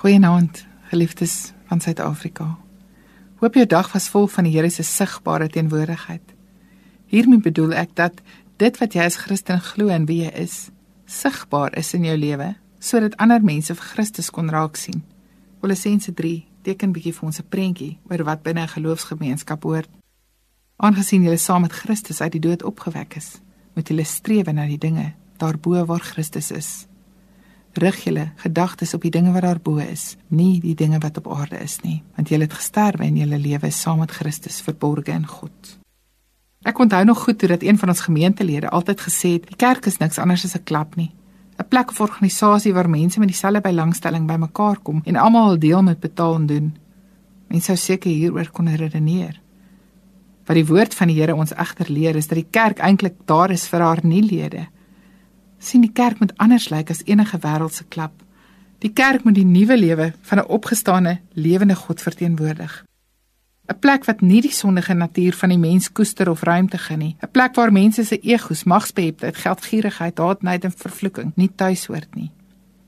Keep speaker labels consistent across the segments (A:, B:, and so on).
A: Goeienaand, geliefdes van Suid-Afrika. Hoop jou dag was vol van die Here se sigbare teenwoordigheid. Hiermee bedoel ek dat dit wat jy as Christen glo en wie jy is, sigbaar is in jou lewe, sodat ander mense vir Christus kon raak sien. Kolossense 3 teken bietjie vir ons 'n prentjie oor wat binne 'n geloofsgemeenskap hoort. Aangesien jy saam met Christus uit die dood opgewek is, moet jy streef na die dinge daarbo waar Christus is rig julle gedagtes op die dinge wat daarbo is, nie die dinge wat op aarde is nie, want julle het gesterwe en julle lewe is saam met Christus verborge in God. Ek onthou nog goed hoe dat een van ons gemeentelede altyd gesê het, die kerk is niks anders as 'n klap nie. 'n Plek of organisasie waar mense met dieselfde belangstelling bymekaar kom en almal hul deel moet betaal en doen. Mense sou seker hieroor kon redeneer. Wat die woord van die Here ons egter leer is dat die kerk eintlik daar is vir haar nie lede nie sien die kerk moet anders lyk as enige wêreldse klap. Die kerk moet die nuwe lewe van 'n opgestane, lewende God verteenwoordig. 'n Plek wat nie die sondige natuur van die mens koester of ruimte gee nie. 'n Plek waar mense se egos, magsbeheptheid, geldgierigheid, haatheid en vervloeking nie tuis hoort nie.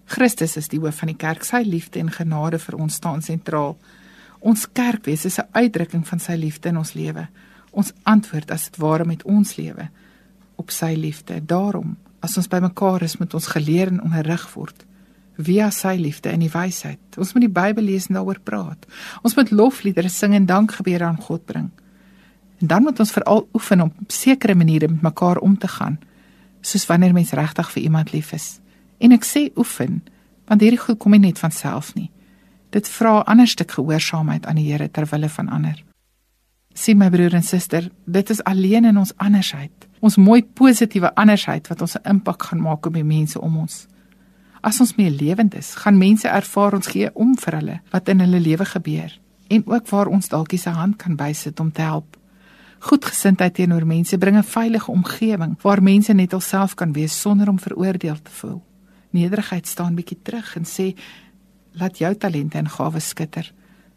A: Christus is die hoof van die kerk. Sy liefde en genade vir ons staan sentraal. Ons kerkwees is 'n uitdrukking van sy liefde in ons lewe. Ons antwoord as dit ware met ons lewe op sy liefde. Daarom As ons bymekaar is, moet ons geleer en onderrig word via sy liefde en die wysheid. Ons moet die Bybel lees en daaroor praat. Ons moet lofliedere sing en dankgebede aan God bring. En dan moet ons veral oefen om op sekere maniere met mekaar om te gaan, soos wanneer mens regtig vir iemand lief is. En ek sê oefen, want hierdie goed kom nie net van self nie. Dit vra 'n ander stuk gehoorsaamheid aan die Here ter wille van ander. Sien my broer en suster, dit is alleen in ons andersheid ons mooi positiewe andersheid wat ons 'n impak gaan maak op die mense om ons. As ons meer lewend is, gaan mense ervaar ons gee om vir hulle wat in hulle lewe gebeur en ook waar ons dalk se hand kan bysit om te help. Goedgesindheid teenoor mense bring 'n veilige omgewing waar mense net alself kan wees sonder om veroordeel te voel. Nederigheid staan bietjie terug en sê laat jou talente en gawes skitter.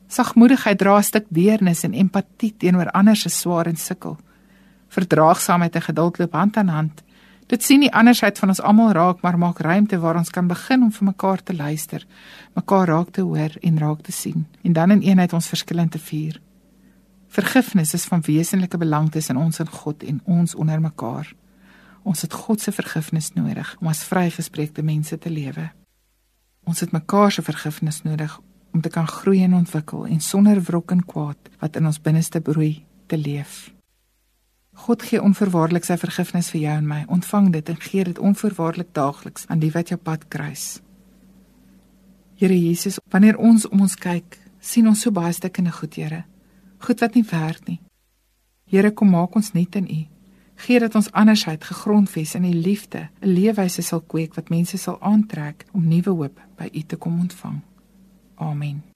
A: Sagmoedigheid dra 'n stuk deernis en empatie teenoor ander se swaar en sukkel verdraagsaamheid en geduld loop hand aan hand. Dit sien die andersheid van ons almal raak, maar maak ruimte waar ons kan begin om vir mekaar te luister, mekaar raak te hoor en raak te sien en dan in eenheid ons verskillend te vier. Vergifnis is van wesenlike belang tussen ons en God en ons onder mekaar. Ons het God se vergifnis nodig om as vrygespreekte mense te lewe. Ons het mekaar se vergifnis nodig om te kan groei en ontwikkel en sonder wrok en kwaad wat in ons binneste broei te leef. God gee onverwaarlik sy vergifnis vir jou en my. Ontvang dit en gee dit onverwaarlik daagliks aan die wat jou pad kruis. Here Jesus, wanneer ons om ons kyk, sien ons so baie stukkende goed, Here. Goed wat nie werk nie. Here, kom maak ons net in U. Gee dat ons andersheid gegrondves in U liefde, 'n leefwyse sal kweek wat mense sal aantrek om nuwe hoop by U te kom ontvang. Amen.